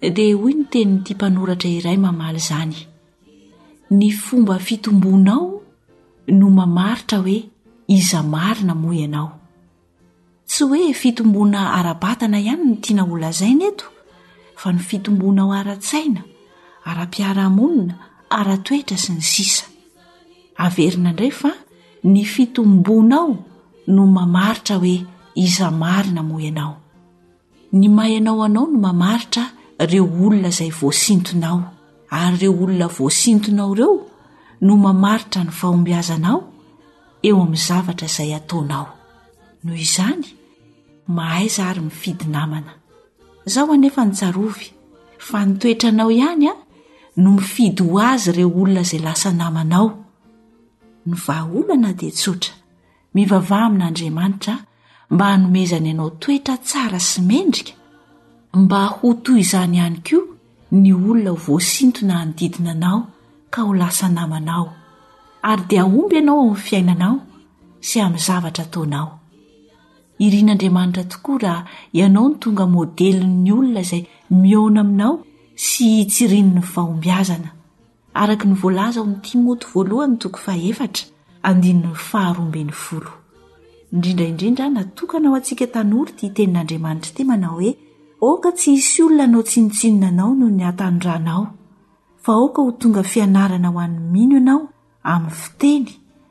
Dia hoy ny tenin'ity mpanoratra iray mamaly izany, Ny fomba fitomboanao no mamaritra hoe iza marina moa ianao. Tsy hoe fitomboana ara-batana ihany no tiana holazaina eto, fa ny fitomboanao ara-tsaina, ara-piarahamonina, ara-toetra, sy ny sisa Averina indray fa ny fitomboanao no mamaritra hoe iza marina moa ianao. Ny maha ianao anao no mamaritra ireo olona izay voasintonao, ary ireo olona voasintonao ireo no mamaritra ny fahombiazanao eo amin'ny zavatra izay ataonao. Noho izany, mahaiza ary mifidy namana. Izaho anefa ny tsarovy fa ny toetranao ihany a no mifidy ho azy ireo olona izay lasa namanao. Ny vahaolana dia tsotra, Mivavaha amin'Andriamanitra mba hanomezany anao toetra tsara sy mendrika, mba ho toy izany ihany koa ny olona ho voasintona hanodidina anao ka ho lasa namanao, ary dia hahomby ianao ao amin'ny fiainanao sy amin'ny zavatra ataonao. Irin'Andriamanitra tokoa raha ianao no tonga modelin'ny olona izay mihaona aminao sy hitsiriany ny fahombiazana. araka ny voalaza ao amin'ny Timoty voalohany toko fahefatra andininy faharoa ambin'ny folo. Indrindra indrindra natokana ho antsika tanora ity tenin'Andriamanitra ity manao hoe aoka tsy hisy olona hanao tsinontsinona anao noho ny hatanirana ao, fa aoka ho tonga fianarana ho an'ny mino ianao amin'ny fiteny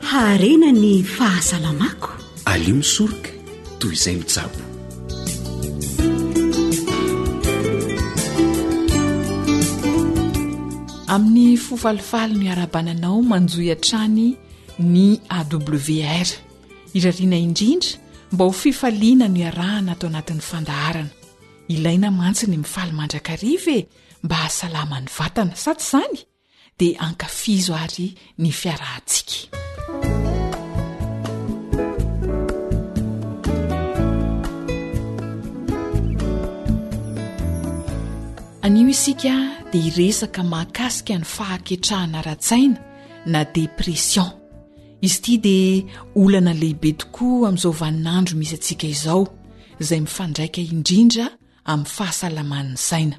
Haharena ny fahasalamako. Alio misoroka toy izay mitsabo. Amin'ny fo falifaly no iarabananao manjohy hatrany ny AWR. Irariana indrindra mba ho fifaliana no iarahana ato anatin'ny fandaharana. Ilaina mantsy ny mifaly mandrakariva e mba hahasalama ny vatana, sa tsy izany? dia ankafizo ary ny fiarahantsika. Anio isika dia hiresaka mahakasika ny fahaketrahana ara-tsaina na dépression. Izy ity dia olana lehibe tokoa amin'izao vaninandro misy antsika izao, izay mifandraika indrindra amin'ny fahasalaman'ny saina.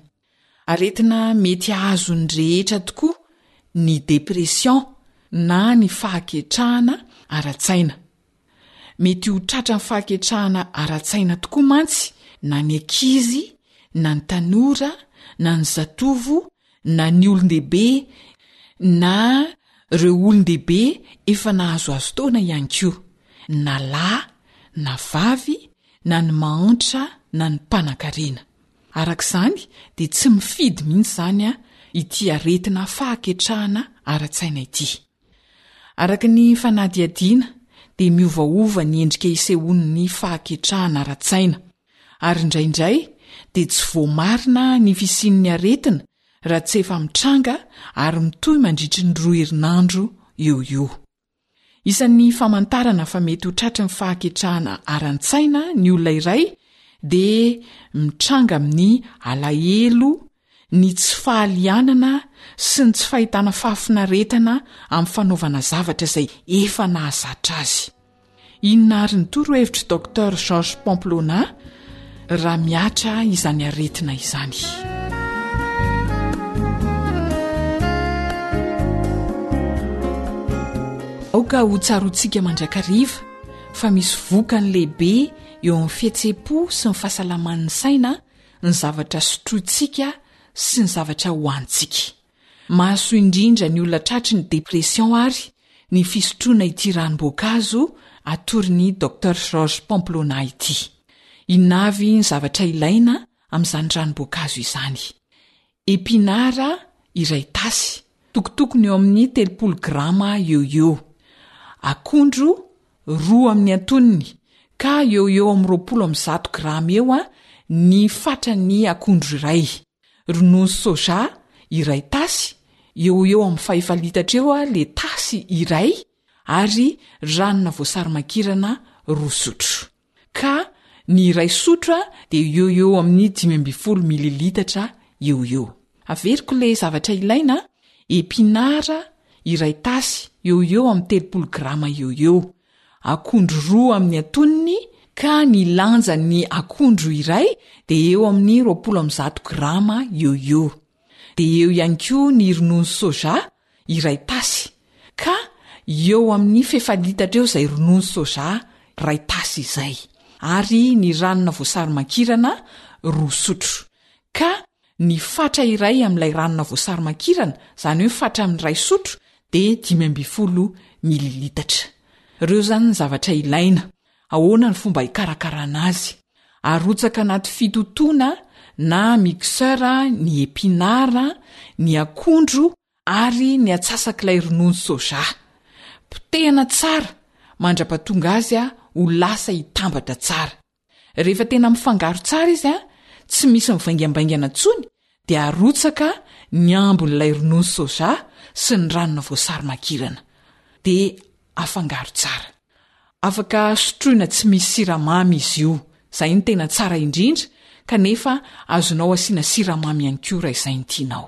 Aretina mety hahazo ny rehetra tokoa ny depression na ny fahaketrahana ara-tsaina. Mety ho tratran'ny fahaketrahana ara-tsaina tokoa mantsy na ny ankizy, na ny tanora, na ny zatovo, na ny olon-dehibe, na ireo olon-dehibe efa nahazoazo taona ihany koa, na lahy na vavy, na ny mahantra na ny mpanankarena. Araka izany, dia tsy mifidy mihitsy izany ity aretina fahaketrahana ara-tsaina ity. Araka ny fanadihadiana, dia miovaova ny endrika isehoan'ny fahaketrahana ara-tsaina, ary indraindray dia tsy voamarina ny fisian'ny aretina raha tsy efa mitranga ary mitohy mandritry ny roa herinandro eo ho eo. Isan'ny famantarana fa mety ho tratry ny fahaketrahana ara-tsaina ny olona iray dia mitranga amin'ny alahelo ny tsy fahalianana sy ny tsy fahitana fahafinaretana amin'ny fanaovana zavatra izay efa nahazatra azy. Inona àry ny torohevitr'i Docteur Georges Pamplona raha mihatra izany aretina izany? Aoka hotsaroantsika mandrakariva fa misy vokany lehibe eo amin'ny fihetseham-po sy ny fahasalaman'ny saina ny zavatra sotrointsika sy ny zavatra hohanintsika. Mahasoa indrindra ny olona tratry ny dépression àry ny fisotroana ity ranom-boankazo atoron'i Docteur Jorge Pamplona ity. Inona avy ny zavatra ilaina amin'izany ranom-boankazo izany? Epinara iray tasy, tokotokony eo amin'ny telopolo grama eo ho eo. Akondro roa amin'ny antonony, ka eo ho eo amin'ny roapolo amin'ny zato grama eo ny fatran'ny akondro iray. Ronono soja iray tasy, eo ho eo amin'ny fahefa litatra eo le tasy iray ary ranona voasary makirana roa sotro. Ka ny iray sotro dia eo ho eo amin'ny dimy ambin'ny folo mililitatra eo ho eo. Averiko le zavatra ilaina, epinara iray tasy, eo ho eo amin'ny telopolo grama eo ho eo, akondro roa amin'ny antonony ka ny lanjan'ny akondro iray dia eo amin'ny roapolo amby zato grama eo eo. Dia eo ihany koa ny ronono soja, iray tasy, ka eo amin'ny fefa-litatra eo izay ronono soja iray tasy izay, ary ny ranona voasarimakirana roa sotro, ka Ny fatra iray amin'ilay ranona voasarimankirana, izany hoe fatra amin'ny iray sotro, dia dimy ambin'ny folo mililitatra. Ireo izany ny zavatra ilaina. Ahoana ny fomba hikarakarana azy? Arotsaka anaty fitotoana na mixeur ny epinards, ny akondro ary ny atsasak'ilay ronono soja. Potehana tsara mandra-pahatonga azy ho lasa hitambatra tsara. Rehefa tena mifangaro tsara izy an, tsy misy mivaingambaingana intsony dia arotsaka ny ambin'ilay ronono soja sy ny ranona voasary makirana. Dia afangaro tsara. Afaka sotroina tsy misy siramamy izy io. Izay no tena tsara indrindra kanefa azonao asiana siramamy ihany koa raha izay no tianao.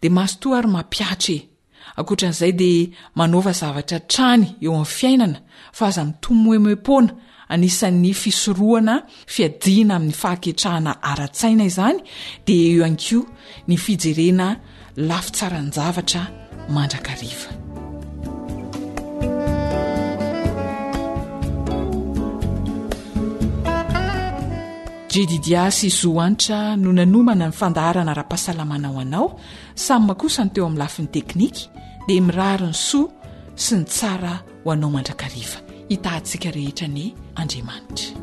Dia mazotoa ary mampihatra e! Ankoatran'izay dia manaova zavatra hatrany eo amin'ny fiainana fa aza mitomoemoem-poana, anisan'ny fisorohana fiadiana amin'ny fahaketrahana ara-tsaina izany dia eo ihany koa ny fijerena lafy tsaran-javatra mandrakariva. Jedidia sy Zohantra no nanomana ny fandaharana ara-pahasalamana ho anao, Sam kosa ny teo amin'ny lafiny teknika, dia mirary ny soa sy ny tsara ho anao mandrakariva. Hitahantsika rehetra anie Andriamanitra.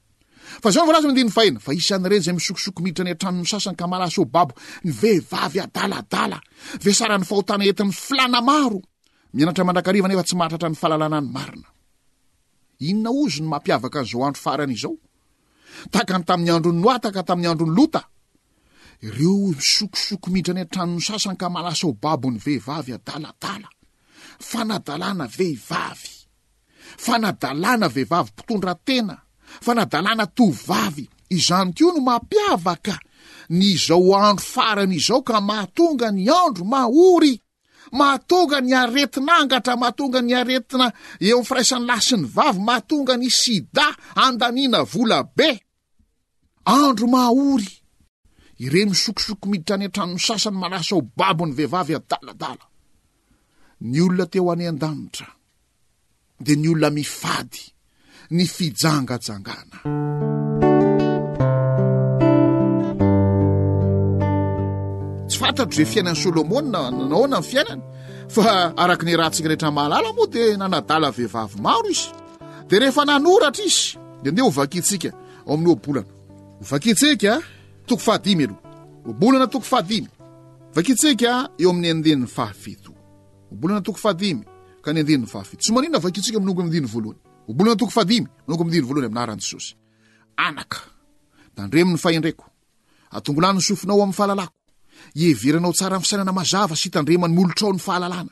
Fa izao no voalazan'ny andininy fahena, fa hisy an'ireny izay misokosoko miditra any an-tranon'ny sasany ka malaso ho babo ny vehivavy adaladala, vesaran'ny fahotana entin'ny filàna maro, mianatra mandrakariva nefa tsy mahatratra ny fahalalana ny marina. Inona ozy no mampiavaka an'izao andro farany izao? Tahaka ny tamin'ny andron'ny Noa, tahaka tamin'ny andron'ny Lota, ireo misokosoko miditra any an-tranon'ny sasany ka malaso ho babo ny vehivavy adaladala, fanadalana vehivavy. Fanadalana vehivavy mpitondra tena, fanadalana tovovavy izany koa no mampiavaka ny izao andro farany izao ka mahatonga ny andro mahory, mahatonga ny aretin'angatra, mahatonga ny aretina eo amin'ny firaisan'ny lahy sy ny vavy, mahatonga ny sida andaniana vola be. Andro mahaory, ireo misokosoko miditra any an-tranon'ny sasany malasa ho babo ny vehivavy adaladala. Ny olona teo any an-danitra dia ny olona mifady ny fijangajangana. Tsy fantatro izay fiainan'i Solomona nanaona ny fiainany fa araka ny rahantsika rehetra mahalala moa dia nanadala vehivavy maro izy. Dia rehefa nanoratra izy Dia andeha ho vakintsika ao amin'ny ohabolana. Ho vakintsika toko fahadimy aloha. Ohabolana toko fahadimy. Vakintsika eo amin'ny andininy fahafito. Ohabolana toko fahadimy ka ny andininy fahafito. Tsy maninona vakintsika manomboka amin'ny andininy voalohany. Ohabolana toko fahadimy manomboka amin'ny andininy voalohany amin'anaran'i Jesosy. Anaka, tandremo ny fahendreko. Atongilano ny sofinao amin'ny fahalalako. Iheveranao tsara ny fisainana mazava sy itandreman'ny molotrao ny fahalalana.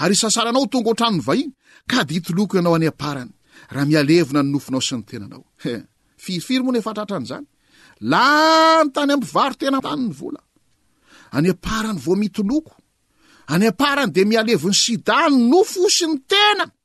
Ary hisasana anao ho tonga hoatran'ny vahiny, ka dia hitoloko ianao any am-parany, raha mihalevona ny nofonao sy ny tenanao. He! Firy firy moa no efa tratran'izany? Lany tany amin'ny mpivaro-tena tany ny vola. Any am-parany vao mitoloko. Any am-parany dia mihalevon'ny sida ny nofo sy ny tena.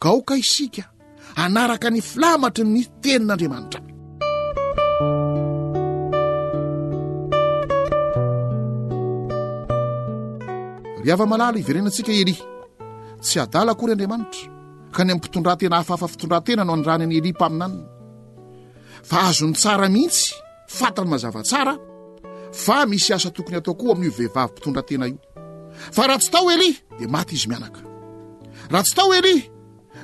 Gaoka isika hanaraka ny filamatry ny tenin'Andriamanitra. Ry hava-malala iverenantsika Eli. Tsy adala akory Andriamanitra, ka ny amin'ny mpitondratena hafahafa fitondratena no andrany an'i Eli mpaminanina. Fa azony tsara mihitsy Fantany mazava tsara fa misy asa tokony atao koa amin'io vehivavy mpitondra tena io. Fa raha tsy tao Elia dia maty izy mianaka. Raha tsy tao Elia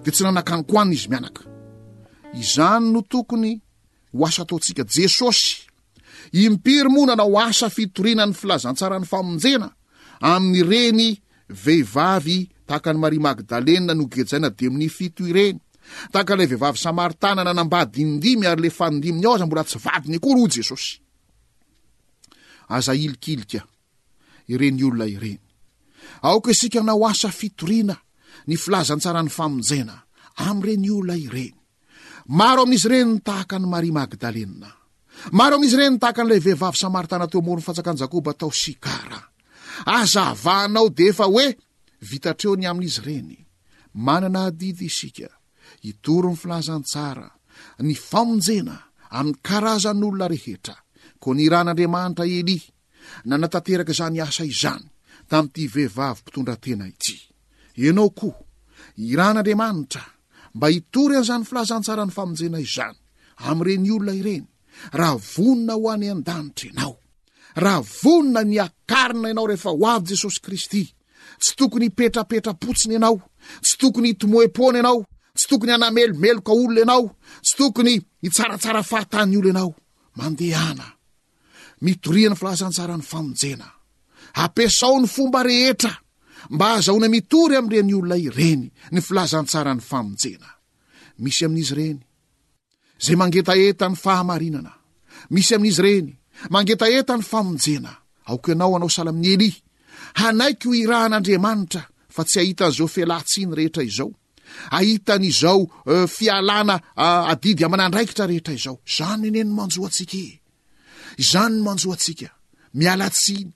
dia tsy nanankanikoanina izy mianaka. Izany no tokony ho asa ataontsika. Jesosy, impiry moa nanao asa fitoriana ny filazantsaran'ny famonjena amin'ireny vehivavy tahaka ny Maria Magdalena nogejaina demonia fito ireny. Tahaka ilay vehivavy Samaritana nanambady indimy ary ilay fanindiminy ao aza mbola tsy vadiny akory hoy Jesosy. Aza ilikilika ireny olona ireny. Aoka isika hanao asa fitoriana ny filazantsaran'ny famonjena amin'ireny olona ireny. Maro amin'izy ireny tahaka an'i Maria Magdalena. Maro amin'izy ireny tahaka an'ilay vehivavy Samaritana teo amoron'ny fanjakan'i Jakoba tao Sikara. Aza avahana ao dia efa hoe vita hatreo ny amin'izy ireny. Manana adidy isika, hitory ny filazantsara, ny famonjena amin'ny karazan'olona rehetra. Koa nirahan'Andriamanitra i Elia nanatanteraka izany asa izany tamin'ity vehivavy mpitondra tena ity. Ianao koa, irahan'Andriamanitra mba hitory an'izany filazantsaran'ny famonjena izany amin'ireny olona ireny raha vonona ho any an-danitra ianao raha vonona ny akarina ianao rehefa ho avy jesosy kristy tsy tokony hipetrapetra-potsiny ianao tsy tokony hitomoem-poana ianao tsy tokony hanamelomeloka olona ianao tsy tokony hitsaratsara fahatany olo ianao mandehana mitoriany filazantsaran'ny famonjena ampiasao ny fomba rehetra mba azahoana mitory am'ireny olona ireny ny filazantsaran'ny famonjena misy amin'izy ireny Izay mangetaheta ny fahamarinana. Misy amin'izy ireny. Mangetaheta ny famonjena. Aoka ianao hanao sahala amin'i Elia. Hanaiky ho irahan'Andriamanitra fa tsy hahita an'izao fialan-tsiny rehetra izao. Hahita an'izao euh, fialana uh, adidy aman'andraikitra rehetra izao. Izany anie ny manjo antsika e. Izany ny manjo antsika. Miala tsiny.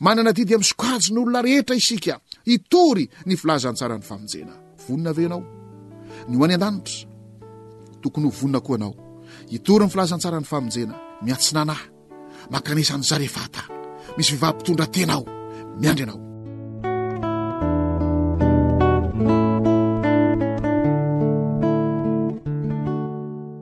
Manana didy amin'ny sokajin'olona rehetra isika hitory ny filazantsaran'ny famonjena. Vonona ve ianao? Ny ho any an-danitra, tokony ho vonona koa ianao. Hitory ny filazantsaran'ny famonjena, miatsinana ahy, mankanesa an'i Zarefata. Misy vehivavy mpitondra tena aho, miandry anao.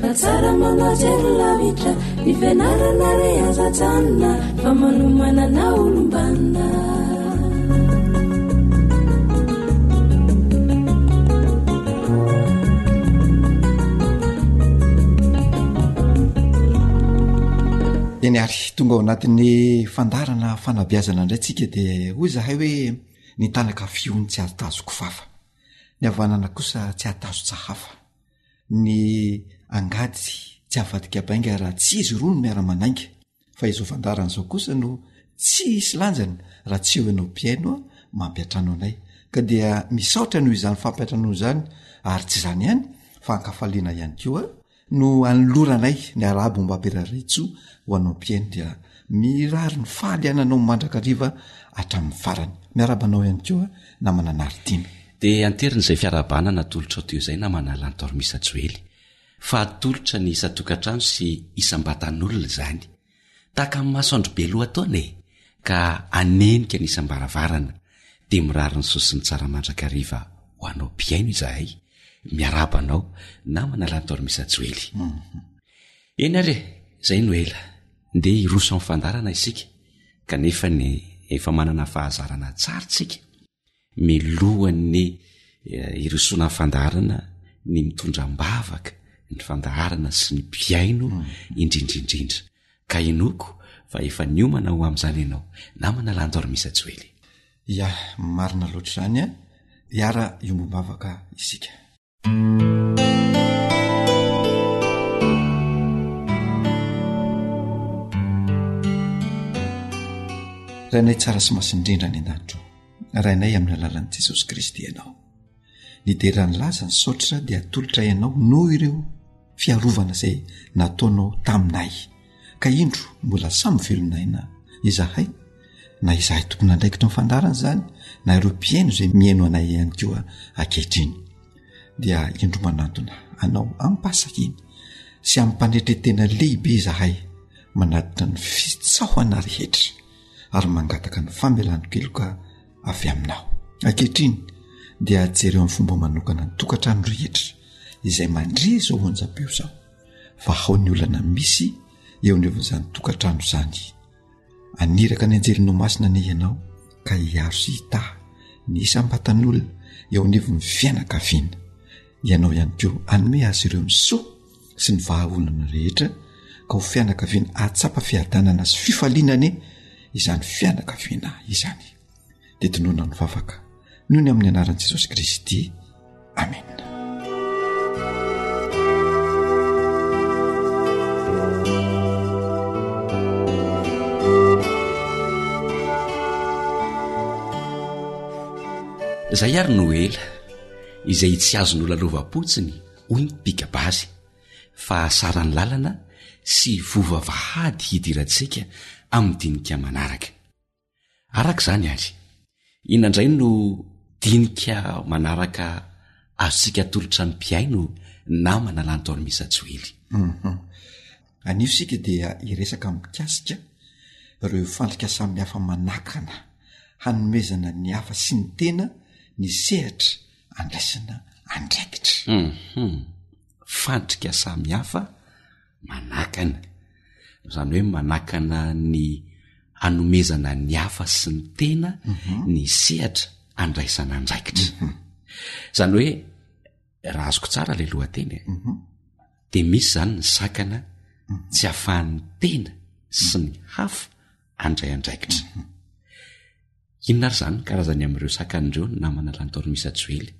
Fa tsara manao jery lavitra Ny fianarana re aza ajanona Fa manomana na olombanona eny ary tonga ao anatin'ny fandarana fanabiazana indray tsika de hoy zahay hoe ny tanaka fiony tsy atazo kofafa ny avanana kosa tsy atazo tsahafa ny angady tsy avadika bainga raha tsy izy roa no miara-manainga fa izao fandaharana izao kosa no tsy hisy lanjany raha tsy eo ianao mpihaino a mampiantrano anay ka dia misaotra noho izany fampiantranoana izany ary tsy izany ihany fa ankafaliana ihany koa no anoloranay ny arabo mba ampiraraitsoa ho anao mpihaino dia mirary ny faly ananao mandrakariva hatramin'ny farany miarabanao ihany koa namana Naritina. Dia anteriny izay fiarahabana natolotrao teo izay namana Lantormisa Joely, fa hatolotra ny isan-tokantrano sy isam-batan'olona izany, tahaka amin'ny masoandro be lohataona e! ka hanenika ny isam-baravarana, dia mirary ny soa sy ny tsara mandrakariva ho anao mpihaino izahay, miarahaba anao namana Lantormisa Joely. Eny ary e! izay no ela, ndeha hiroso amin'ny fandaharana isika. kanefa ny efa manana fahazarana tsara tsika milohan'ny hirosoana fandaharana ny mitondra am-bavaka ny fandaharana sy ny mpihaino indrindrindrindra ka inoko fa efa niomana ho amin'izany ianao namana Lando Armisa Joely. Ia, marina loatra izany an! Hiara-hiombom-bavaka isika. rainay tsara sy masindrindra any an-danitro rainay amin'ny alalan'i jesosy kristy ianao ny deran'ny laza ny saotra dia atolotra ianao noho ireo fiarovana izay nataonao taminay ka indro mbola samy velon'aina izahay na izahay tompon'andraikitra ny fandarana izany na ireo mpihaino izay mihaino anay ihany koa akehitriny dia indro manantona anao ampasakiny sy ampanetry tena lehibe izahay manatitra ny fitsahana rehetra ary mangataka ny famelan-keloka avy aminao. Ankehitriny dia jereo amin'ny fomba manokana ny tokantrano rehetra izay mandre izao onjam-peo izao fa hao ny olana misy eo anivon'izany tokantrano izany. Aniraka ny anjely nomasina anie ianao ka hiaro sy hitaha ny isam-batan'olona eo anivon'ny fianakaviana. Ianao ihany koa hanome azy ireo ny soa. sy ny vahaolana rehetra ka ho fianakaviana ahatsapa fiadanana sy fifaliana anie izany fianakaviana izany dia tonona ny vavaka noho ny amin'ny anaran'i jesosy kristy amena izay ary noela izay tsy azon'olalovam-potsiny hoy ny mpikabazy, fa hasaran'ny lalana sy voa vavahady hidirantsika amin'ny dinika manaraka. Araka izany ary, inona indray no dinika manaraka azontsika atolotra ny mpihaino na manalany tao amin'ny Misa Joely? Uhum. Anio isika dia hiresaka mikasika ireo fandrika samihafa manakana hanomezana ny hafa sy ny tena ny sehatra andraisana andraikitra mhm. fandrika samy hafa manakana zany hoe manakana ny anomezana ny hafa sy ny tena mhm. ny sehatra andraisana andraikitra mhm. zany hoe raha azoko tsara lay lohateny e de misy zany ny sakana tsy hafahan'ny tena sy ny hafa andray andraikitra inona ary zany karazany amin'ireo sakany ireo ny namana lantormisa joely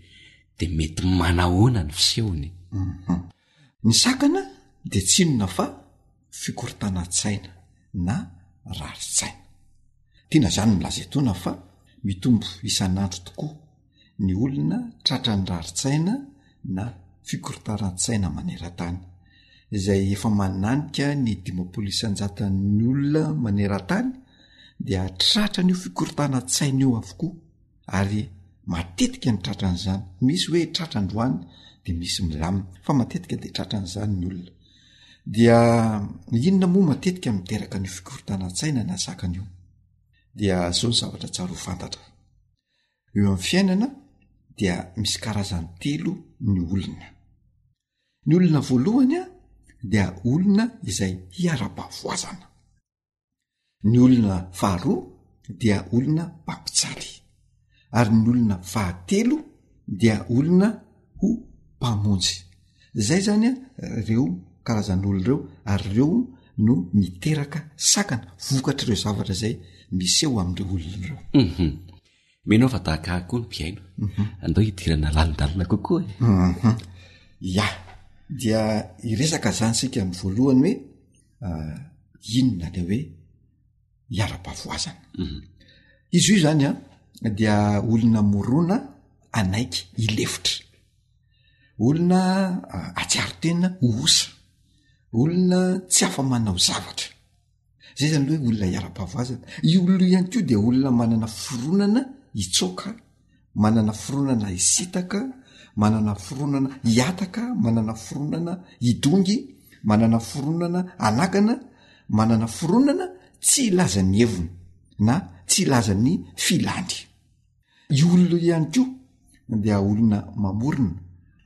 de mety manahoana ny fisehony mhm. ny sakana de tsinona fa fikortana tsaina na rary tsaina tiana zany milaza etona fa mitombo isan'andro tokoa ny olona tratran'ny rarin-tsaina na fikorontaran-tsaina maneran-tany, izay efa mananika ny dimampolo isan-jatan'ny olona maneran-tany dia tratran'io fikorontanan-tsaina io avokoa ary matetika ny tratran'izany, misy hoe tratra androany dia misy milamina fa matetika dia tratran'izany ny olona, dia inona moa matetika miteraka ny fikorontanan-tsaina na zakan'io? Dia zao ny zavatra tsara ho fantatra. Eo amin'ny fiainana dia misy karazany telo ny olona. Ny olona voalohany dia olona izay hiara-bavoazana. Ny olona faharoa dia olona mpampijaly. Ary ny olona fahatelo dia olona ho mpamonjy. zay zany a reo karazan'olo reo ary reo no miteraka sakana vokatr'ireo zavatra zay miseho amindreo olona reo mhm. menao fa daka koa ny mpiaino mhm. andao hidirana lalindalina kokoa e mhm. ya dia iresaka zany sika am voalohany hoe ah, inona le hoe hiara-bavoazana izy io zany a dia olona morona anaiky ilefitra olona atsiaro tena ho osa olona tsy afa manao zavatra zay zany hoe olona hiara-pahavoazana io olona io ihany ko dia olona manana fironana hitsoka manana fironana hisitaka manana fironana hiataka manana fironana hidongy manana fironana anakana manana fironana tsy ilazan'ny heviny na tsy ilazan'ny filany io olona io ihany koa dia olona mamorona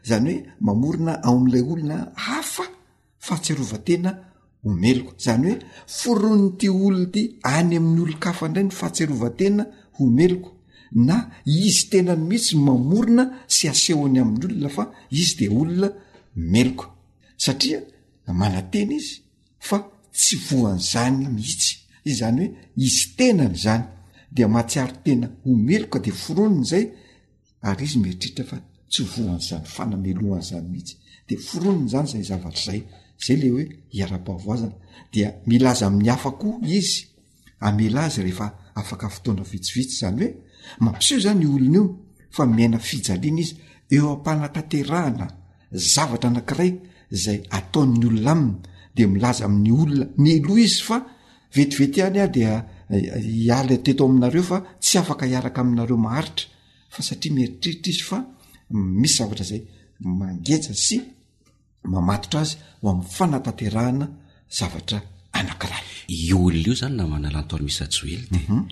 zany hoe mamorona ao am'ilay olona hafa fahatsiarovantena ho meloka zany hoe foron'ny ty olo ty any amin'ny olon-kafa indray ny fahatsiarovantena ho meloka na izy tena ny mihitsy mamorona sy asehony amin'ny olona fa izy de olona meloka satria manantena izy fa tsy voan'izany mihitsy izany hoe izy tenany izany dia mahatsiaro tena ho meloka dia foroniny izay ary izy mieritreritra fa tsy voan'izany fanamelohany izany mihitsy dia foroniny izany izay zavatra izay zay le hoe hiara-pahavoazana dia milaza amin'ny hafa koa izy amela azy rehefa afaka fotoana vitsivitsy izany hoe mampiseho izany io olona io fa miaina fijaliana izy eo am-panatanterahana zavatra anankiray izay ataon'ny olona aminy de milaza amin'ny olona miloha izy fa vetivety ihany aho dia hiala eh, teto aminareo fa tsy afaka hiaraka aminareo maharitra fa satria mieritreritra izy fa misy zavatra izay mangeja sy mamatotra azy ho amin'ny fanatanterahana zavatra anankiray. Io olona io izany na manala ny taolo misa joely dia mhm.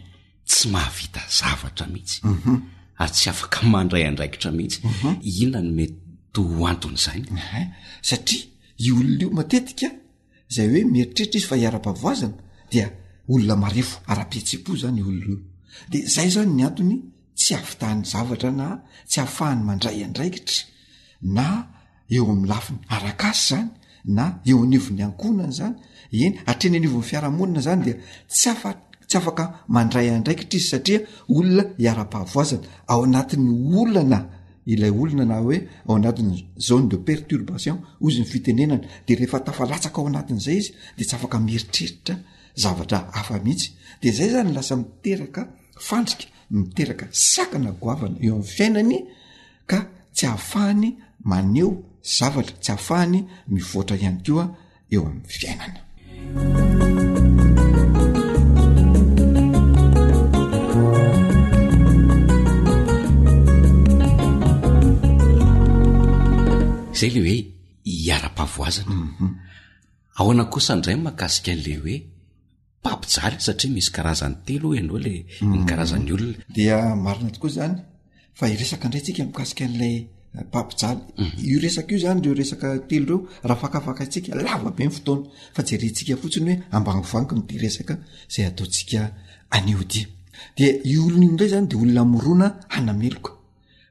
tsy mahavita zavatra mihitsy mhm. ary tsy afaka mandray andraikitra mihitsy mhm. inona no mety to ho anton'izany satria io olona io matetika izay hoe mieritreritra izy fa hiara-pavoazana dia olona marefo ara-pihetsepo zany i olona io de zay zany ny antony tsy avitan'ny zavatra na tsy ahafahany mandray andraikitra na eo amin'ny lafiny arakasa izany na eo anivon'ny ankohonana izany eny hatreny anivon'ny fiarahamonina izany dia tsy afa tsy afaka mandray andraikitra izy satria olona hiara-pahavoazana ao anatin'ny olana ilay olona na hoe ao anatin'ny zone de perturbation ozy ny fitenenana de rehefa tafalatsaka ao anatin'izay izy de tsy afaka mieritreritra zavatra hafa mihitsy de zay zany lasa miteraka fandrika miteraka sakana goavana eo amin'ny fiainany ka tsy ahafahany maneho zavatra, tsy ahafahany mivoatra ihany koa eo amin'ny fiainana. Izay le hoe hiara-pavoazana. Mhm. Ahoana kosa indray ny mahakasika an'ilay hoe. Mpampijaly satria misy karazany telo hoy ianao ilay ny karazan'ny olona. Dia marina tokoa izany fa hiresaka indray tsika mikasika an'ilay mpampijaly. Io resaka io izany ireo resaka telo ireo raha fakafakaintsika lava be ny fotoana fa jerentsika fotsiny hoe ambangivangy ny dia resaka izay ataontsika anio dia. Dia io olona io indray izany dia olona mirona hanameloka,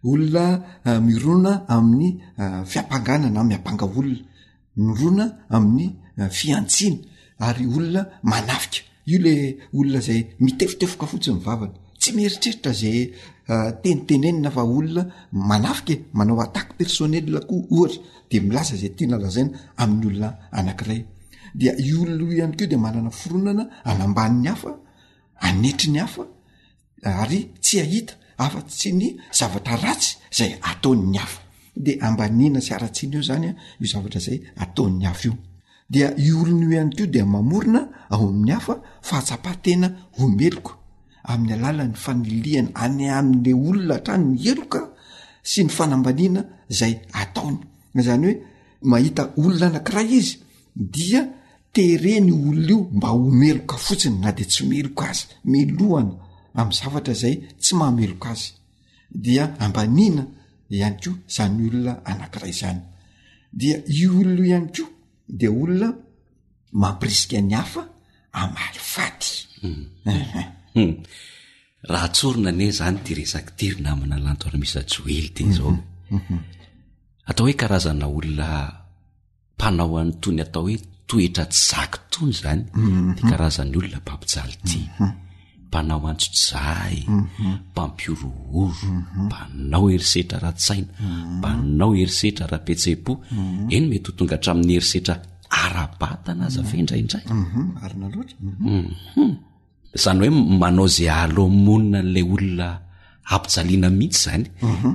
olona mirona amin'ny fiampangana na miampanga olona. mirona amin'ny eh, fihantsiana ary olona manafika io le olona zay mitefotefoka fotsiny vavany tsy mieritreritra zay eh, tenitenenina fa olona manafika e, manao ataky personnel koa ohatra de milaza zay tiana lazaina amin'ny olona anankiray dia i olona io ihany keo de manana fironana anambaniny hafa anetry ny hafa ary tsy hahita afa-tsy ny zavatra ratsy zay ataon'ny hafa de ambaniana sy haratsiana eo zany a io zavatra zay ataon'ny hafa io dia io olona io ihany ko dia mamorona ao amin'ny hafa fahatsapan-tena ho meloka amin'ny alalan'ny fanilihana any amle olona hatrany ny heloka sy ny fanambaniana zay ataony zany hoe mahita olona anakiray izy dia tereny io olona io mba ho meloka fotsiny na dia tsy meloka azy melohana amin'ny zavatra izay tsy mahameloka azy dia ambaniana ihany koa izany olona anankiray izany dia io olona io ihany koa de olona mampirisika ny hafa amaly faty mm-hmm. hmm. raha tsorona anie zany ty resaky tiry namana lantoaramisa joely de zao mm-hmm. Mm-hmm. atao hoe karazana olona mpanao an'itony atao hoe toetra tsy zaka itony izany mhm. ty karazan'ny olona mpampijaly ty mhm. mpanao antso-jay mhm. mpampihorohoro mpanao herisetra ra-tsaina mpanao herisetra ra-petsem-po eny mety ho tonga hatramin'ny herisetra ara-batana aza ve indraindray arina loatra izany hoe manao zay alomonina n'ilay olona hampijaliana mihitsy izany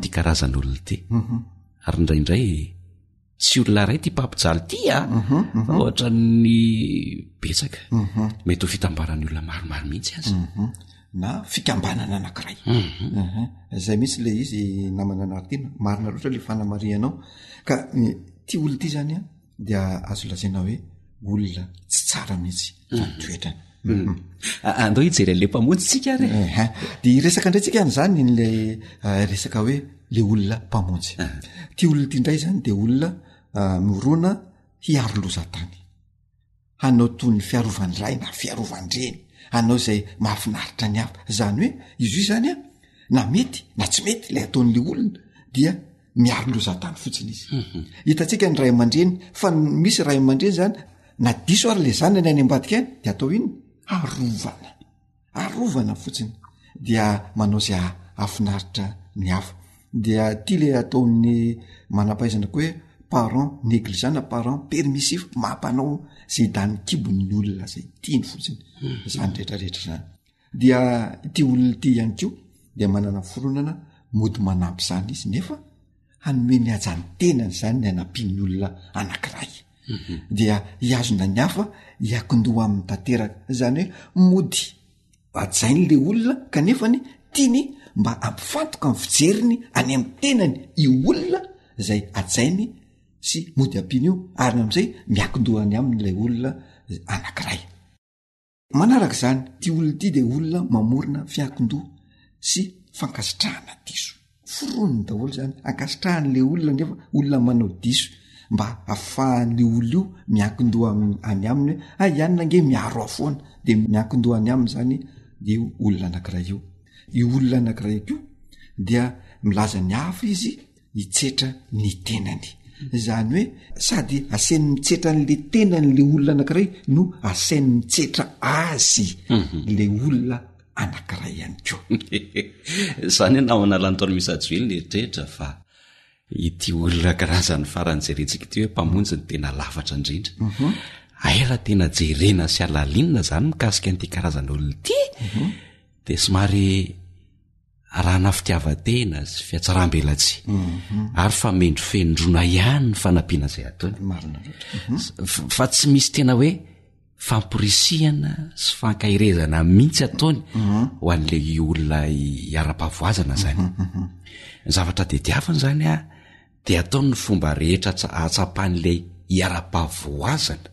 ty karazan'olona ty ary indraindray tsy olona ray ty mpampijaly ty a ah. mhm, mhm. ohatra ny betsaka mhm. mety ho fitambarany olona maromaro mihitsy azy na fikambanana anakiray zay mihitsy le izy namana anartina marina loatra le fanamarianao ka eh, ty olo ty zany a dia azo lazaina hoe olona tsy tsara mihitsy toetrany mhm. andeo hijery an'le mpamonjy tsika ary eh, eh. de iresaka indray tsika an'izany nle eh, resaka hoe le olona mpamonjy ah. ty olona ty indray zany de olona ah, norona hiaro loza tany hanao toy ny fiarovany ray na fiarovanyreny hanao izay mahafinaritra ny hafa zany hoe izy io zany a na mety na tsy mety lay ataon'le olona dia miaro loza an-tany fotsiny izy hitantsika ny ray aman-dreny fa misy ray aman-dreny zany na diso ary le zany any any ambadika any de atao iny arovana arovana fotsiny dia manao za afinaritra ny hafa dia ty le ataon'ny manam-pahaizana koa hoe parent negligent na parent permissif mampanao zay dany kibon'ny olona zay tiany fotsiny zany retraretra zany dia ity olona ity ihany ko dia manana fironana mody manampy izany izy nefa hanome ny hajany tenany izany ny anampian'ny olona anankiray mhm. dia hiazona ny hafa hiakindoha amin'ny tanteraka izany hoe mody ajainy le olona kanefa ny tiany mba ampifantoka ny fijeriny any amin'ny tenany io olona izay ajainy sy mody ampiana io ary n' am'izay miakindohany amin'ilay olona anankiray Manaraka izany, ity olona ity dia olona mamorona fiankin-doha sy fankasitrahana diso. Foroniny daholo izany, ankasitrahany ilay olona nefa olona manao diso mba hahafahan'io olona io miankin-doha any aminy hoe hay i anona ange miaro ahy foana, dia miankin-doha any aminy izany io olona anankiray io. Io olona anankiray koa dia milaza ny hafa izy. hitsetra ny tenany. Izany hoe sady asainy mitsetra an'le tenany le olona anankiray no asainy mitsetra azy mhm. le olona anankiray ihany ko zany anao analantaony misajoely ny eritrehitra fa ity olona karazan'ny farany jerentsika ity hoe mpamonjy ny tena lafatra indrindra mhm. aira tena jerena sy alalinina zany mikasika an'ity karazana olona ity mhm. de somary arahana fitiavan-tena sy fiatsaram-belatsihy mhm. ary fa mendrofendrona ihany ny fanampiana izay ataony mhm. fa tsy misy tena hoe fampirisihana sy fankairezana mihitsy ataony mhm. ho an'la olona iara-pavoazana zany ny zavatra dediavana zany a dia ataony ny fomba rehetra ahatsapan'ilay hiara-pahavoazana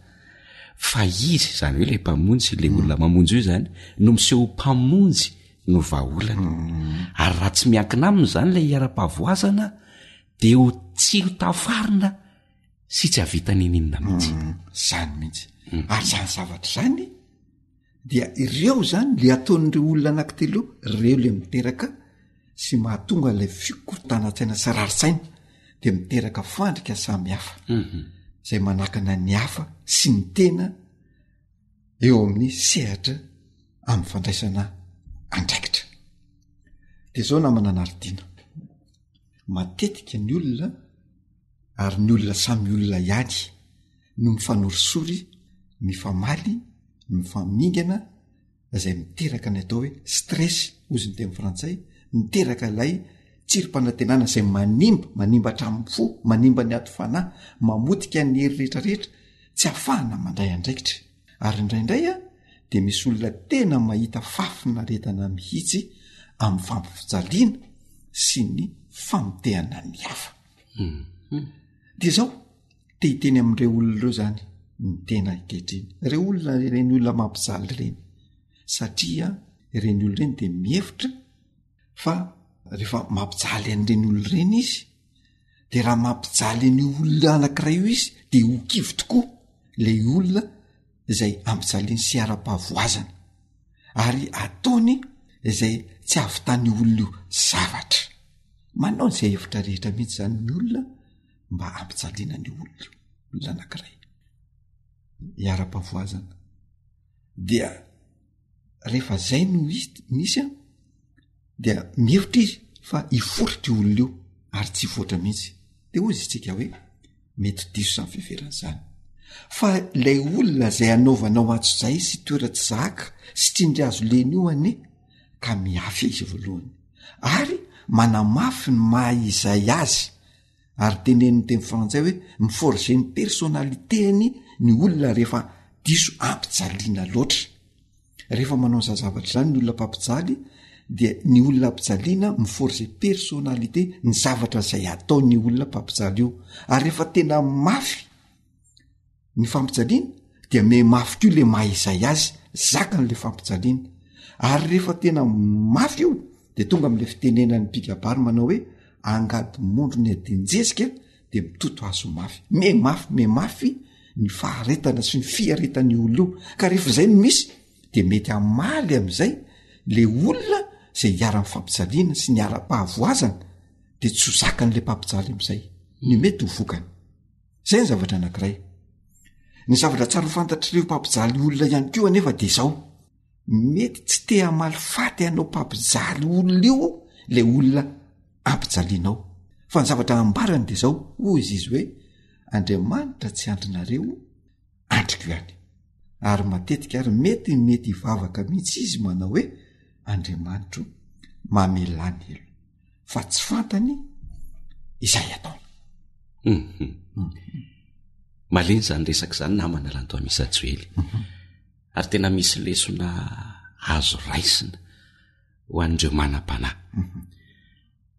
fa izy, izany hoe ilay mpamonjy, ilay mm. olona mamonjy io izany, no miseho ho mpamonjy no vahaolana. Mm. Ary raha tsy miankina aminy izany ilay hiara-pahavoazana, dia ho tsy ho tafarina sy tsy havita nininona mihitsy. Mm. Izany mihitsy. Ary izany zavatra izany, dia ireo izany le ataon'ireo olona anakitelo reo le miteraka sy mahatonga ilay fikorontanan-tsaina sy rarintsaina de miteraka fandrika samy hafa mhm. zay manakana ny hafa sy ny tena eo amin'ny sehatra amin'ny fandraisana andraikitra de zao namana anaritiana matetika ny olona ary ny olona samy olona ihany no mifanorisory, mifamaly, mifamingana, izay miteraka ny atao hoe stress ozy ny teny frantsay, miteraka ilay tsirim-panantenana izay manimba, manimba hatramin'ny fo, manimba ny ato fanahy, mamotika ny hery rehetrarehetra, tsy afahana mandray andraikitra. Ary indraindray a, dia misy olona tena mahita fahafinaretana mihitsy amin'ny fampifijaliana sy ny famotehana ny hafa. Dia izao, te hiteny amin'ireo olona ireo izany ny tena ankehitriny ireo olona ireny olona mampijaly ireny satria ireny olona ireny dia mihevitra fa rehefa mampijaly an'ireny olona ireny izy de raha mampijaly an'io olona anankiray io izy de ho kivy tokoa le olona izay ampijaliany sy ara-pahavoazana ary ataony izay tsy avy tany olona io zavatra manao izay hevitra rehetra mihitsy izany ny olona mba hampijaliana ny olona olona anankiray iara-pavoazana dia rehefa zay no is misy a dia mihevitra izy fa ifory ty olona io ary tsy voatra mihitsy de ozy itsika hoe mety diso samy fiverana izany fa ilay olona zay anaovanao atso zay sy toera tsy zaka sy tsindry azo leny io ane ka miafy izy voalohany ary manamafy ny maha izay azy ary teneniny teny frantsay hoe miforger ny personnalité-ny ny olona rehefa diso ampijaliana loatra rehefa manao izany zavatra izany ny olona mpampijaly dia ny olona ampijaliana miforger personnalité ny zavatra izay ataon'ny olona mpampijaly io ary rehefa tena mafy ny fampijaliana dia mehmafy ko le maha izay azy zakany le fampijaliana ary rehefa tena mafy io de tonga am'le fitenenan'ny mpikabary manao hoe angady mondro ny adinjezika de mitoto azo mafy meh mafy me mafy ny faharetana sy ny fiaretan'y olo io ka rehefa zay no misy de mety amaly am'izay le olona zay hiaran'ny fampijaliana sy ny ara-pahavoazana de tsy ho zakan'le mpampijaly am'izay ny mety ho vokany zay ny zavatra anankiray ny zavatra tsaro fantatr'ireo mpampijaly olona ihany ko anefa de zao mety tsy te hamaly faty ianao mpampijaly olona io le olona ampijalianao fa ny zavatra ambarany de zao ho izy izy hoe andriamanitra tsy andrinareo andriko ihany ary matetika ary mety mety hivavaka mihitsy izy manao hoe andriamanitro mamelany elo fa tsy fantany izay ataony mhm. hmm. maleny zany resaka zany namana lanto amisa joely mhm. ary tena misy lesona azo raisina ho an'ireo manam-panahy mhm.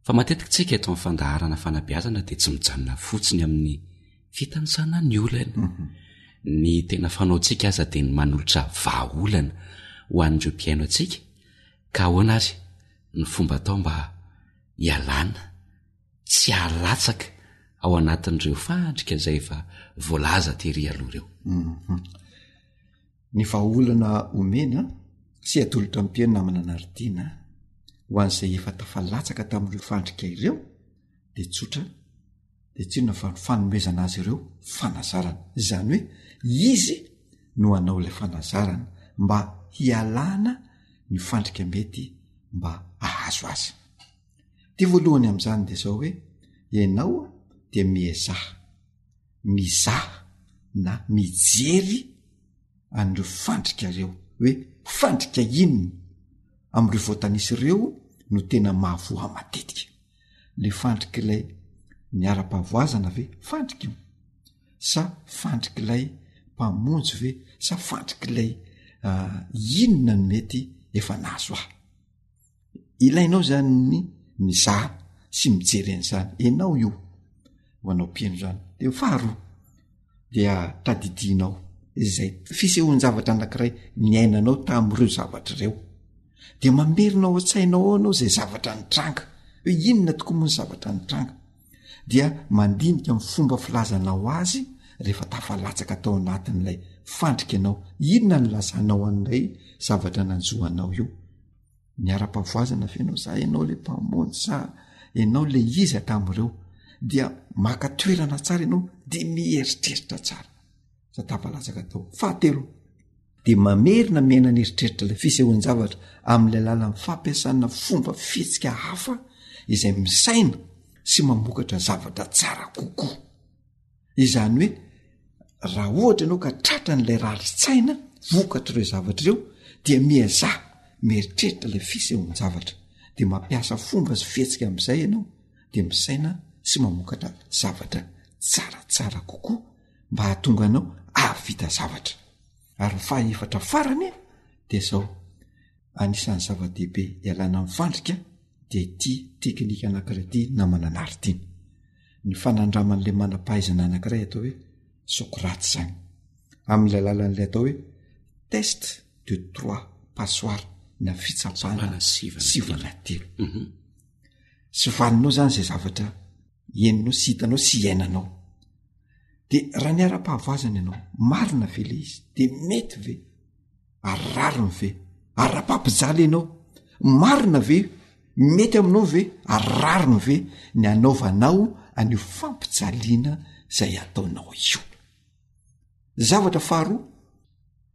fa matetika tsika eto amin'ny fandaharana fanabiazana dia tsy mijanona fotsiny amin'ny fitansana ny olana ny tena fanaontsika aza dia ny manolotra vahaolana ho an'ireo mpihaino antsika ka ahoana azy ny fomba atao mba hialana tsy halatsaka ao anatin'ireo fandrika izay efa voalaza tery aloha ireo mhm. ny vahaolana omena sy atolotra ampieny namana anaritiana ho an'izay efa tafalatsaka tamin'ireo fandrika ireo dia tsotra dia tsy inona fa ny fanomezana azy ireo fanazarana izany hoe izy no hanao ilay fanazarana mba hialana ny fandrika mety mba ahazo azy dia voalohany amin'izany dia zao hoe ianao dia miezaha mizaha na mijery an'ireo fandrika ireo hoe fandrika inona am'ireo voatanisa ireo no tena mahavoa matetika le fandrik'ilay niara-pahavoazana ve fandriky io sa fandrik'ilay mpamonjy ve sa fandrik'ilay ah, inona ny mety efa nahazo ahy ilainao zany ny mizaha sy mijery an'izany ianao io ho anao mpieno zany de faharoa dia tadidianao izay fisehoan-javatra anankiray niainanao tamin'ireo zavatra ireo dia mamerina ao an-tsainao ao ianao izay zavatra nitranga hoe inona tokoa moa ny zavatra nitranga dia mandinika min'ny fomba filazanao azy rehefa tafalatsaka tao anatin'ilay fandrika anao inona ny lazanao an'ilay zavatra nanjoanao io niara-pavoazana ve ianao za ianao le mpamonjy sa ianao le izy atamin'ireo dia maka toerana tsara ianao de mieritreritra tsara za tafalatsaka tao fahatelo de mamerina miaina ny eritreritra la fisehoan-javatra amin'ilay lalan'ny fampiasana fomba fihetsika hafa izay misaina sy mamokatra zavatra tsara kokoa izany hoe raha ohatra ianao ka tratra n'ilay rarintsaina vokatr'ireo zavatra ireo dia miaza mieritreritra ilay fisehon-javatra de mampiasa fomba sy fihetsika am'izay ianao de misaina sy mamokatra zavatra tsaratsara kokoa mba hahatonga anao ary vita zavatra ary ny fahefatra farany de zao anisan'ny zava-dehibe ialana mifandrika de ty teknika anakirety namananaritiana ny fanandraman'ilay manam-pahaizana anankiray atao hoe Socrate izany, amin'ny alalan'ilay atao hoe test de trois passoires na fitsapana sivana telo. Mhm. Sy vaninao izany izay zavatra henonao sy hitanao sy iainanao. Dia raha ny ara-pahavoazana ianao, marina ve ilay izy? Dia mety ve? ary rariny ve ary ra-pampijaly ianao marina ve mety aminao ve ary rariny ve ny anaovanao an'io fampijaliana zay ataonao io zavatra faharoa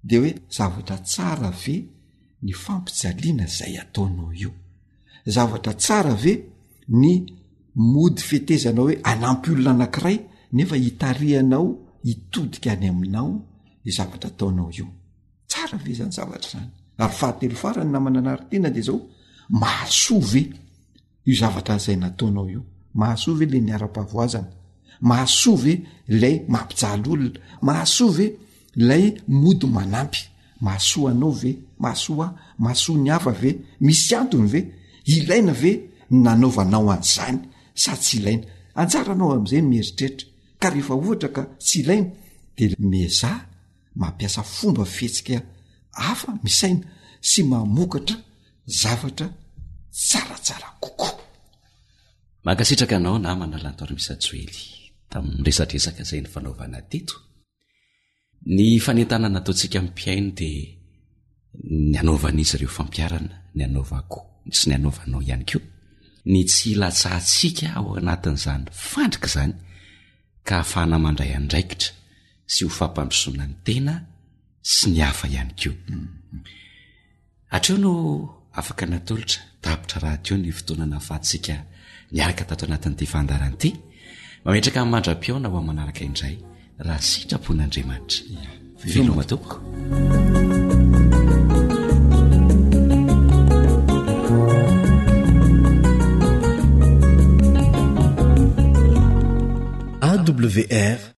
de hoe zavatra tsara ve ny fampijaliana zay ataonao io zavatra tsara ve ny mody fetezanao hoe anampy olona anankiray nefa hitarihanao hitodika any aminao i zavatra ataonao io tsara ve zany zavatra izany ary fahatelo farany namana anary tena de zao mahasoa ve io zavatra zay nataonao io mahasoa ve le ny ara-pahavoazana mahasoa ve lay mampijaly olona mahasoa ve Ilay mody manampy, Mahasoa anao ve? Mahasoa ahy? Mahasoa ny hafa ve? Misy antony ve? Ilaina ve ny nanaovanao an'izany sa tsy ilaina? Anjaranao amin'izay ny mieritreritra, ka rehefa ohatra ka tsy ilaina, dia miezaha mampiasa fomba fihetsika hafa misaina sy mamokatra zavatra tsaratsara kokoa. Mankasitraka anao namana Lantormisa Joely tamin'ny resadresaka izay nifanaovana teto. Ny fanentanana ataontsika amin'ny mpihaino dia ny anaovan'izy ireo fampiarana, ny anaovako sy ny anaovanao ihany koa, ny tsy hilatsahantsika ao anatin'izany fandrika izany ka hahafahana mandray andraikitra sy ho fampandrosoana ny tena sy ny hafa ihany koa. Hatreo no afaka natolotra tapotra radio ny fotoana nahafahantsika niaraka tato anatin'ity fandaharana ity. Mametraka ny mandra-pihaona ho amin'ny manaraka indray raha sitrapon'Andriamanitra. Veloma tompoko. wr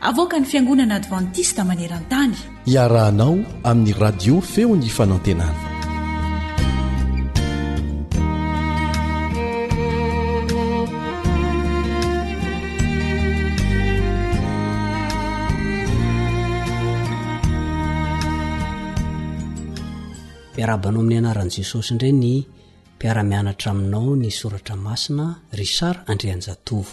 Avoakan'ny Fiangonana Advantista maneran-tany. Iarahanao amin'ny Radio Feon'ny Fanantenana. Miarahaba anao amin'ny anaran'i Jesosy indray ny mpiara-mianatra aminao ny soratra masina Richard Andrianjatovo.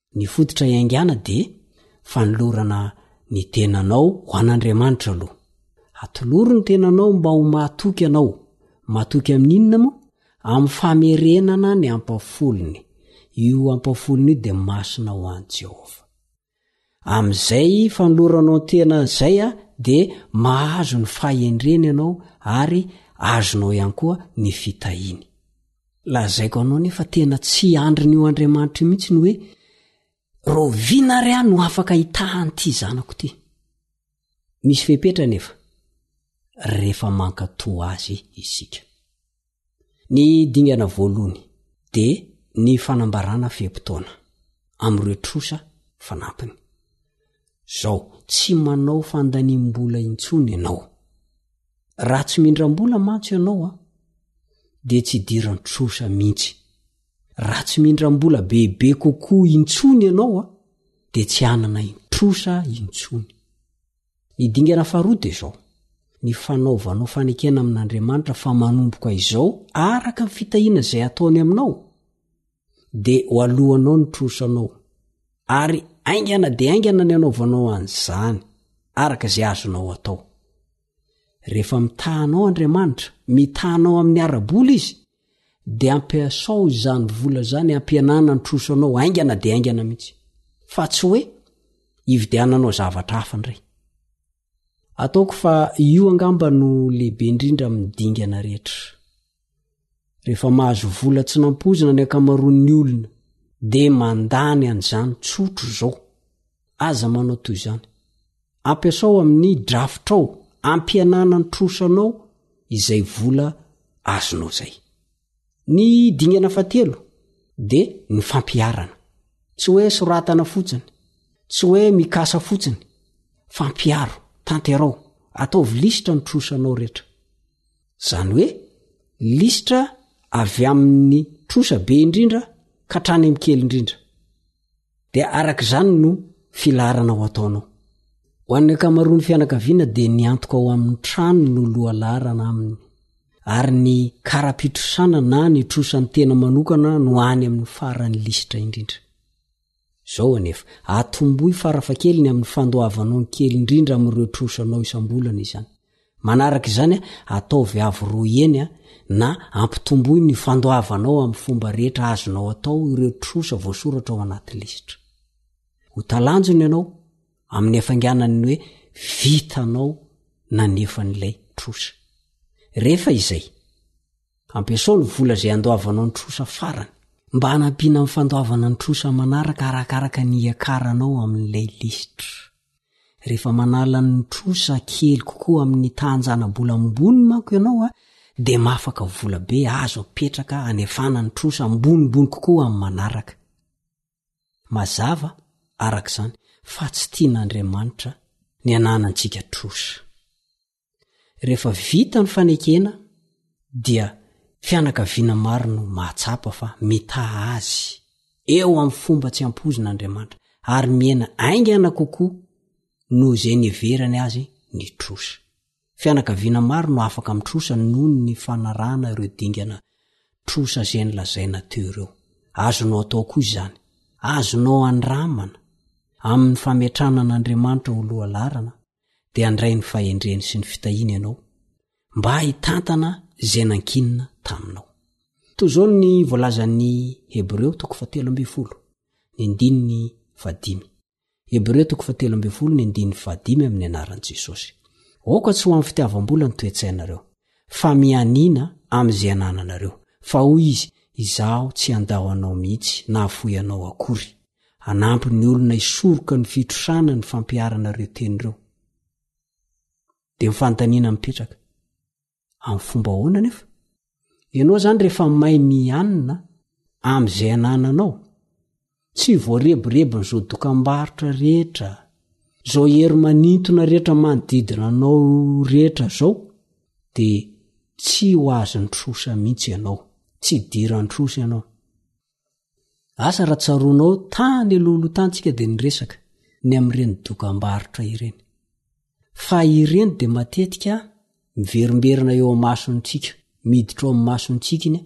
Ny fototra iaingana dia fanolorana ny tenanao ho an'Andriamanitra aloha. Atoloro ny tenanao mba ho mahatoky anao. Matoky amin'inona moa? Amin'ny famerenana ny ampafolony. Io ampafolony io dia masina ho an'i Jehovah. Amin'izay fanoloranao ny tena izay dia mahazo ny fahendreny ianao ary azonao ihany koa ny fitahiany. Lazaiko anao nefa tena tsy andrin'io Andriamanitra io mihitsy ny hoe roviana ary aho no afaka hitaha an'ity zanako ity. Misy fepetra nefa rehefa mankatò azy isika. Ny dingana voalohany dia ny fanambarana fe-potoana amin'ireo trosa fanampiny. Zao, tsy manao fandaniam-bola intsony ianao. Raha tsy mindram-bola mantsy ianao an, dia tsy hidiran-trosa mihitsy. Raha tsy mindram-bola bebe kokoa intsony ianao an, dia tsy hanana in-trosa intsony. Ny dingana faharoa dia zao, ny fanaovanao fanekena amin'Andriamanitra fa manomboka izao araka ny fitahiana izay ataony aminao, de ho alohanao ny trosanao ary aingana de aingana ny anaovanao an'zany araka zay azonao atao rehefa mitahanao andriamanitra mitahanao amin'ny arabola izy de ampiasao izany vola zany ampianana ny trosanao aingana de aingana mihitsy fa tsy hoe ividiananao zavatra hafa ndray Ataoko fa io angamba no lehibe indrindra amin'ny dingana rehetra. Rehefa mahazo vola tsy nampoizina ny ankamaroan'ny olona, dia mandany an'izany tsotro izao. Aza manao toy izany. Ampiasao amin'ny drafitrao ampihenana ny trosanao izay vola azonao izay. Ny dingana fahatelo dia ny fampiharana. Tsy hoe soratana fotsiny, tsy hoe mikasa fotsiny, fampiharo, tanterao, ataovy lisitra ny trosanao rehetra. Izany hoe lisitra avy amin'ny trosa be indrindra ka hatrany amin'ny kely indrindra. Dia araka izany no filaharana ho ataonao. Ho an'ny ankamaroan'ny fianakaviana dia ny antoka ao amin'ny trano no lohalaharana aminy, ary ny kara-pitrosana na ny trosan'ny tena manokana no any amin'ny faran'ny lisitra indrindra. Izao anefa, atombohy farafahakeliny amin'ny fandoavanao ny kely indrindra amin'ireo trosanao isam-bolana izany. Manaraka izany, ataovy avo roa heny na ampitomboy ny fandoavanao amin'ny fomba rehetra azonao atao ireo trosa voasoratra ao anaty lisitra. Ho talanjona ianao amin'ny hafainganan'ny hoe vitanao nanefa an'ilay trosa. Rehefa izay, ampiasao ny vola izay andoavanao ny trosa farany mba hanampiana amin'ny fandoavana ny trosa manaraka arakaraka ny hiakaranao amin'ilay lisitra. Rehefa manala ny trosa kely kokoa amin'ny tahan-jana-bola ambony manko ianao, dia mahafaka vola be azo apetraka hanefana ny trosa ambonimbony kokoa amin'ny manaraka. Mazava, araka izany, fa tsy tian'Andriamanitra ny ananantsika trosa. rehefa vita ny fanekena dia fianakaviana maro no mahatsapa fa mitaha azy eo amin'ny fomba tsy ampoizina andriamanitra ary miena aingana kokoa noho izay niheverany azy ny trosa fianakaviana maro no afaka amin'ny trosa noho ny fanarahana ireo dingana trosa izay ny lazaina teo ireo azonao atao koa izany azonao andramana amin'ny fametrana an'andriamanitra ho lohalarana dia handray ny fahendreny sy ny fitahiana ianao mba hitantana izay nankinina taminao toy izao ny voalazan'ny hebreo toko fatelo ambin'ny folo ny ndininy fadimy hebreo toko fatelo ambin'ny folo ny ndiny fadimy amin'ny anaran'i jesosy oka tsy ho amin'ny fitiavam-bola ny toetsainareo fa mianiana amin'izay anananareo fa hoy izy izaho tsy andao anao mihitsy na afoy anao akory Hanampy ny olona hisoroka ny fitrosana ny fampiharana ireo teny ireo. Dia ny fanontaniana mipetraka. Amin'ny fomba ahoana nefa? Ianao izany rehefa may mianina amin'izay anananao, tsy voarebireby n'izao dokambarotra rehetra, izao hery manintona rehetra manodidina anao rehetra izao, dia tsy ho azon'ny trosa mihitsy ianao, tsy hidiran'ny trosa ianao. Asa raha tsaroanao tany aloha aloha tany tsika dia niresaka ny amin'ireny dokam-barotra ireny. Fa ireny dia matetika miverimberina eo amin'ny masontsika, miditra ao amin'ny masontsika iny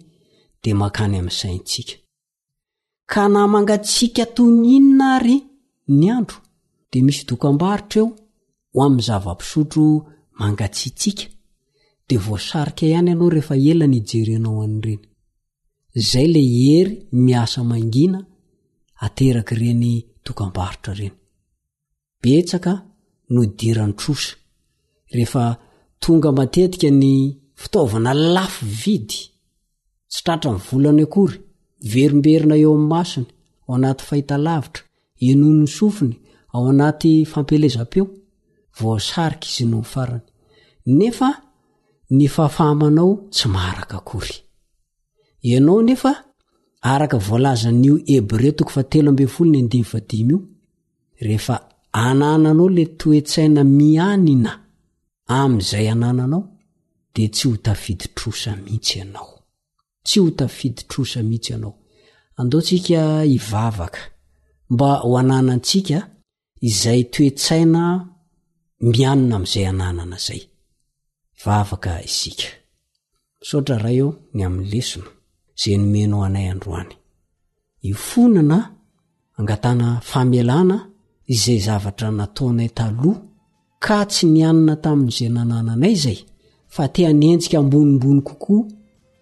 dia makany amin'ny saintsika. Ka na mangatsika toy ny inona ary ny andro dia misy dokam-barotra eo ho amin'ny zava-pisotro mangatsiatsika dia voasarika ihany ianao rehefa ela ny hijerenao an'ireny. zay le hery miasa mangina aterak' ireny tokam-barotra ireny betsaka no diran trosa rehefa tonga matetika ny fitaovana lafo vidy tsy tratra ny volany akory miverimberina eo amin'ny masony ao anaty fahitalavitra Henon'ny sofiny ao anaty fampielezam-peo, voasarika izy noho ny farany. Nefa ny fahafahamanao tsy maharaka akory. Ianao nefa, araka voalazan'io Hebreo toko fahatelo ambin'ny folo ny andininy fadimy io, rehefa anananao le toe-tsaina mianina amin'izay anananao, dia tsy ho tafidi-trosa mihitsy ianao. Tsy ho tafidy trosa mihitsy ianao. Andao tsika hivavaka mba ho ananantsika izay toe-tsaina mianina amin'izay ananana izay. Vavaka isika. Misaotra Ray ô ny amin'ny lesona izay nomenao anay androany. Hifona na hangatahana famelana izay zavatra nataonay taloha ka tsy nianina tamin'izay nanananay izay fa te hanenjika ambonimbony kokoa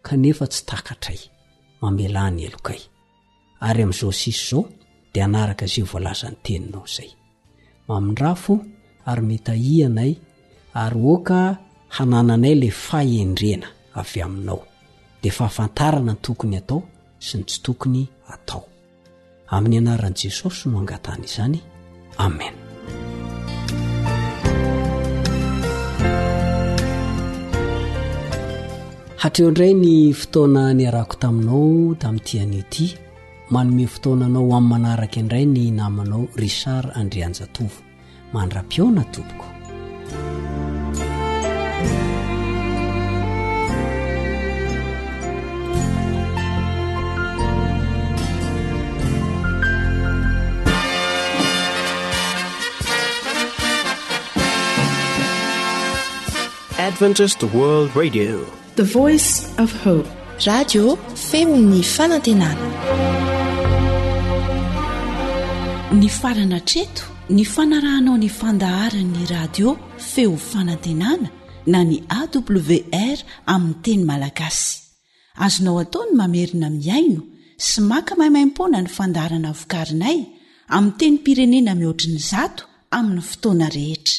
kanefa tsy takatray mamelà ny helokay. Ary amin'izao sisa izao dia hanaraka izay voalazan'ny teninao izay. Mamindrafo ary mitahia anay ary oaka hanananay le fahendrena avy aminao de fahafantarana ny tokony atao sy ny tsy tokony atao. Amin'ny anaran'i Jesosy no angatahana izany. Amen. Hatreo indray ny fotoana niarako taminao tamin'ity anio ity. Manome fotoana anao ho amin'ny manaraka indray ny namanao Richard Andrianjatovo. Mandra-pihaona tompoko. Adventist World Radio The Voice of Hope. Radio feon'ny fanantenana. Nifarana hatreto ny fanarahanao ny fandaharan'ny radio feo fanantenana na ny AWR amin'ny teny malagasy. Azonao atao ny mamerina mihaino sy maka maimaimpoana ny fandaharana vokarinay amin'ny tenim-pirenena mihoatry ny zato amin'ny fotoana rehetra.